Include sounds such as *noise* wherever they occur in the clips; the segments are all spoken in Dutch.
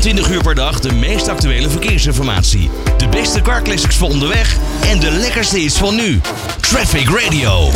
24 uur per dag de meest actuele verkeersinformatie. De beste carclassics voor onderweg en de lekkerste is van nu. Traffic Radio.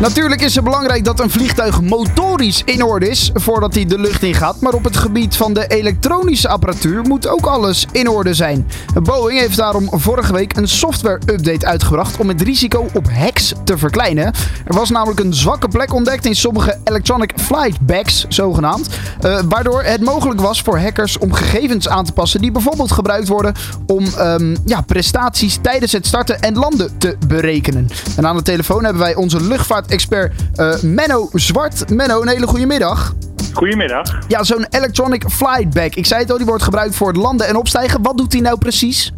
Natuurlijk is het belangrijk dat een vliegtuig motorisch in orde is voordat hij de lucht in gaat. Maar op het gebied van de elektronische apparatuur moet ook alles in orde zijn. Boeing heeft daarom vorige week een software-update uitgebracht om het risico op hacks te verkleinen. Er was namelijk een zwakke plek ontdekt in sommige electronic flight bags, zogenaamd. eh, waardoor het mogelijk was voor hackers om gegevens aan te passen die bijvoorbeeld gebruikt worden om ehm, ja, prestaties tijdens het starten en landen te berekenen. En aan de telefoon hebben wij onze luchtvaartexpert eh, Menno Zwart. Menno, een hele goede middag. Goedemiddag. Ja, zo'n electronic flight bag. Ik zei het al, die wordt gebruikt voor het landen en opstijgen. Wat doet die nou precies?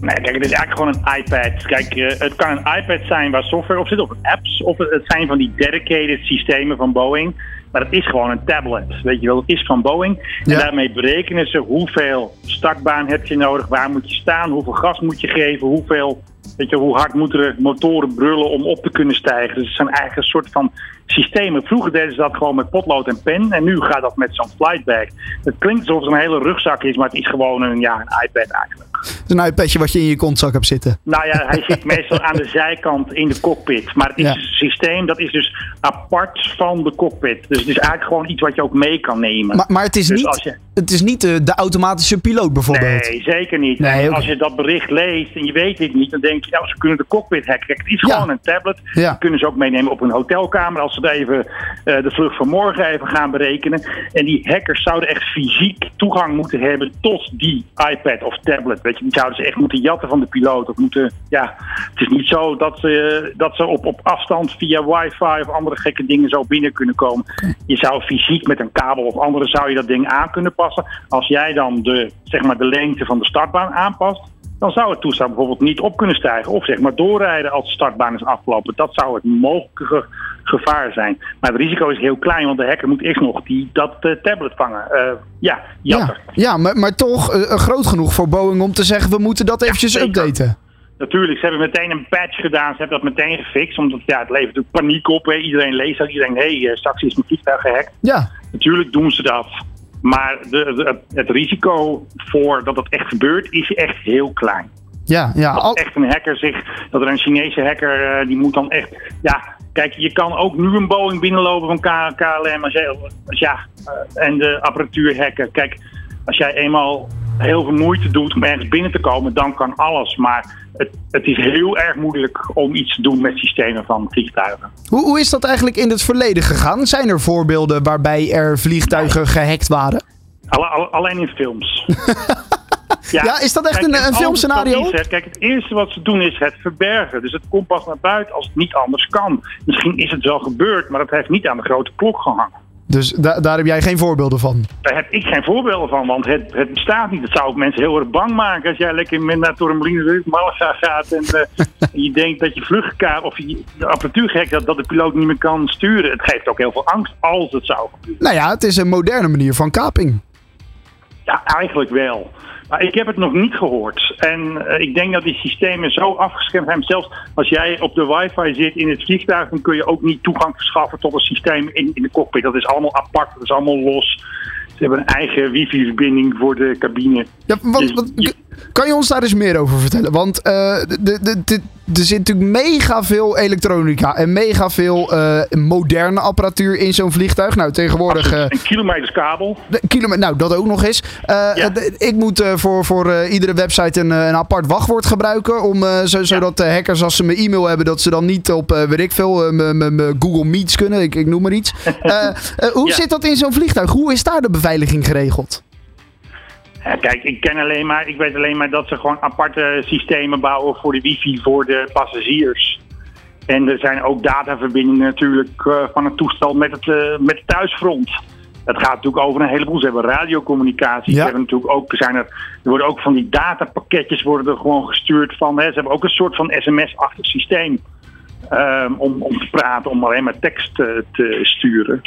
Nee, kijk, het is eigenlijk gewoon een iPad. Kijk, eh, het kan een iPad zijn waar software op zit, of apps, of het zijn van die dedicated systemen van Boeing. Maar het is gewoon een tablet, weet je wel. Het is van Boeing. En Ja. daarmee berekenen ze hoeveel startbaan heb je nodig, waar moet je staan, hoeveel gas moet je geven, hoeveel, weet je, hoe hard moeten de motoren brullen om op te kunnen stijgen. Dus het zijn eigenlijk een soort van systemen. Vroeger deden ze dat gewoon met potlood en pen en nu gaat dat met zo'n flightbag. Het klinkt alsof het een hele rugzak is, maar het is gewoon een, ja, een iPad eigenlijk. Het is een iPadje wat je in je kontzak hebt zitten. Nou ja, hij zit *laughs* meestal aan de zijkant in de cockpit. Maar het is Ja. een systeem dat is dus apart van de cockpit. Dus het is eigenlijk gewoon iets wat je ook mee kan nemen. Maar, maar het is Dus niet, als je- het is niet de, de automatische piloot bijvoorbeeld. Nee, zeker niet. Nee, En ook- als je dat bericht leest en je weet dit niet, dan denk je, nou, ze kunnen de cockpit hacken. Het is Ja. gewoon een tablet. Ja. Die kunnen ze ook meenemen op een hotelkamer als even eh, de vlucht van morgen even gaan berekenen. En die hackers zouden echt fysiek toegang moeten hebben tot die iPad of tablet. Weet je, die zouden ze echt moeten jatten van de piloot. Of moeten, ja, het is niet zo dat ze, dat ze op, op afstand via wifi of andere gekke dingen zo binnen kunnen komen. Je zou fysiek met een kabel of andere zou je dat ding aan kunnen passen. Als jij dan de, zeg maar, de lengte van de startbaan aanpast, dan zou het toestel bijvoorbeeld niet op kunnen stijgen. Of zeg maar doorrijden als de startbaan is afgelopen. Dat zou het mogelijke ge- gevaar zijn. Maar het risico is heel klein, want de hacker moet eerst nog die, dat eh, tablet vangen. Eh, ja, Ja, jatten. ja maar, maar toch eh, groot genoeg voor Boeing om te zeggen we moeten dat eventjes zeker. updaten. Natuurlijk, ze hebben meteen een patch gedaan. Ze hebben dat meteen gefixt. Omdat ja, het levert natuurlijk paniek op. Hè. Iedereen leest dat. Iedereen, hé, hey, straks is mijn vliegtuig gehackt. Ja, Natuurlijk doen ze dat. Maar de, de- het risico voor dat dat echt gebeurt, is echt heel klein. ja, ja. Echt een hacker zich, dat er een Chinese hacker, die moet dan echt, ja, kijk, je kan ook nu een Boeing binnenlopen van KLM als jij, als, ja, eh, en de apparatuur hacken. Kijk, als jij eenmaal heel veel moeite doet om ergens binnen te komen, dan kan alles. Maar het, het is heel erg moeilijk om iets te doen met systemen van vliegtuigen. hoe, hoe is dat eigenlijk in het verleden gegaan? Zijn er voorbeelden waarbij er vliegtuigen gehackt waren? Alle- alle- alleen in films. *laughs* *laughs* Ja, is dat echt Kijk, een- en een het filmscenario? dat is, kijk, het eerste wat ze doen is het verbergen. Dus het komt pas naar buiten als het niet anders kan. Misschien is het wel gebeurd, maar het heeft niet aan de grote klok gehangen. Dus da- daar heb jij geen voorbeelden van. Daar heb ik geen voorbeelden van, want het, het bestaat niet. Dat zou ook mensen heel erg bang maken als jij lekker met naar Torremolinos Malaga gaat en eh, *laughs* en je denkt dat je vluchtkaart of je, de apparatuur gek dat, dat de piloot niet meer kan sturen. Het geeft ook heel veel angst als het zou gebeuren. Nou ja, het is een moderne manier van kaping. Ja, eigenlijk wel. Maar ik heb het nog niet gehoord. En eh, ik denk dat die systemen zo afgeschermd zijn. Zelfs als jij op de wifi zit in het vliegtuig, dan kun je ook niet toegang verschaffen tot een systeem in, in de cockpit. Dat is allemaal apart, dat is allemaal los. Ze hebben een eigen wifi-verbinding voor de cabine. Ja, wat, Dus wat- kan je ons daar eens meer over vertellen? Want eh, er zit natuurlijk mega veel elektronica en mega veel eh, moderne apparatuur in zo'n vliegtuig. Nou, tegenwoordig... eh, een kilometers kabel. de kilometer, nou, dat ook nog eens. Ik moet voor, voor iedere website een, een apart wachtwoord gebruiken. Om, zo, zodat de hackers, als ze mijn e-mail hebben, dat ze dan niet op, weet ik veel, mijn- Google Meets kunnen. Ik, ik noem maar iets. *laughs* Hoe zit dat in zo'n vliegtuig? Hoe is daar de beveiliging geregeld? Ja, kijk, ik ken alleen maar, ik weet alleen maar dat ze gewoon aparte systemen bouwen voor de wifi voor de passagiers. En er zijn ook dataverbindingen natuurlijk eh, van het toestel met het, eh, met het thuisfront. Het gaat natuurlijk over een heleboel. Ze hebben radiocommunicatie. Ja. Ze hebben natuurlijk ook, zijn er, er worden ook van die datapakketjes worden er gewoon gestuurd van. Hè. Ze hebben ook een soort van sms-achtig systeem. ehm, om, om te praten, om alleen maar tekst te sturen.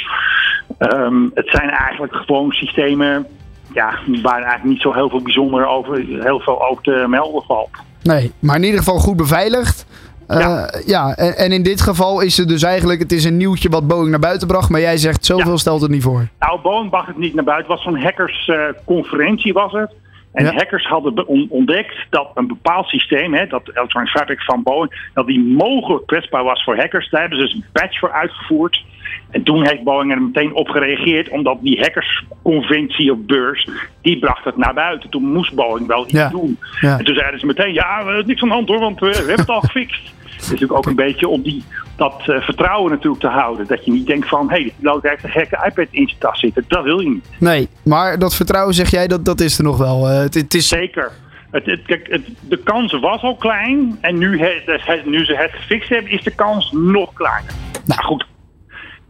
Ehm, het zijn eigenlijk gewoon systemen ja, waar eigenlijk niet zo heel veel bijzonder over, heel veel over te melden valt. Nee, maar in ieder geval goed beveiligd. Uh, ja, ja en, en, in dit geval is het dus eigenlijk, het is een nieuwtje wat Boeing naar buiten bracht, maar jij zegt zoveel stelt het niet voor. Nou, Boeing bracht het niet naar buiten. Het was zo'n hackersconferentie was het. En hackers hadden ontdekt dat een bepaald systeem, hè, dat Electronic Fabric van Boeing, dat die mogelijk kwetsbaar was voor hackers. Daar hebben ze dus een patch voor uitgevoerd. En toen heeft Boeing er meteen op gereageerd, omdat die hackersconventie op beurs, die bracht het naar buiten. Toen moest Boeing wel iets doen. Ja. En toen zeiden ze meteen, ja, is niks aan de hand hoor, want we, we hebben het al gefixt. Het is natuurlijk ook een beetje om die, dat uh, vertrouwen natuurlijk te houden. Dat je niet denkt van, hé, hey, piloot heeft een gekke iPad in zijn tas zitten. Dat wil je niet. Nee, maar dat vertrouwen zeg jij, dat, dat is er nog wel. Uh, het, het is... Zeker. Het, het, kijk, het, de kans was al klein. En nu, het, nu ze het gefixt hebben, is de kans nog kleiner. Nou goed,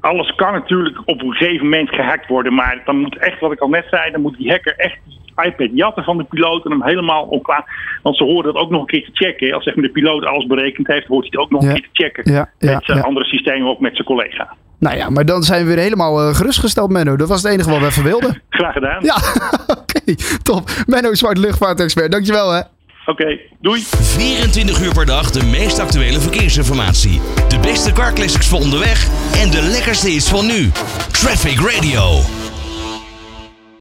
alles kan natuurlijk op een gegeven moment gehackt worden. Maar dan moet echt, wat ik al net zei, dan moet die hacker echt die iPad jatten van de piloot en hem helemaal opklaar. Want ze horen dat ook nog een keer te checken. Als zeg maar, de piloot alles berekend heeft, hoort hij het ook nog een keer te checken. Ja, met zijn andere systemen, ook met zijn collega. Nou ja, maar dan zijn we weer helemaal uh, gerustgesteld, Menno. Dat was het enige wat we even wilden. *laughs* Graag gedaan. Ja, *laughs* oké, top. Menno, zwart luchtvaartexpert. Dankjewel hè. Oké, doei. 24 uur per dag de meest actuele verkeersinformatie. De beste car classics voor onderweg en de lekkerste is van nu. Traffic Radio.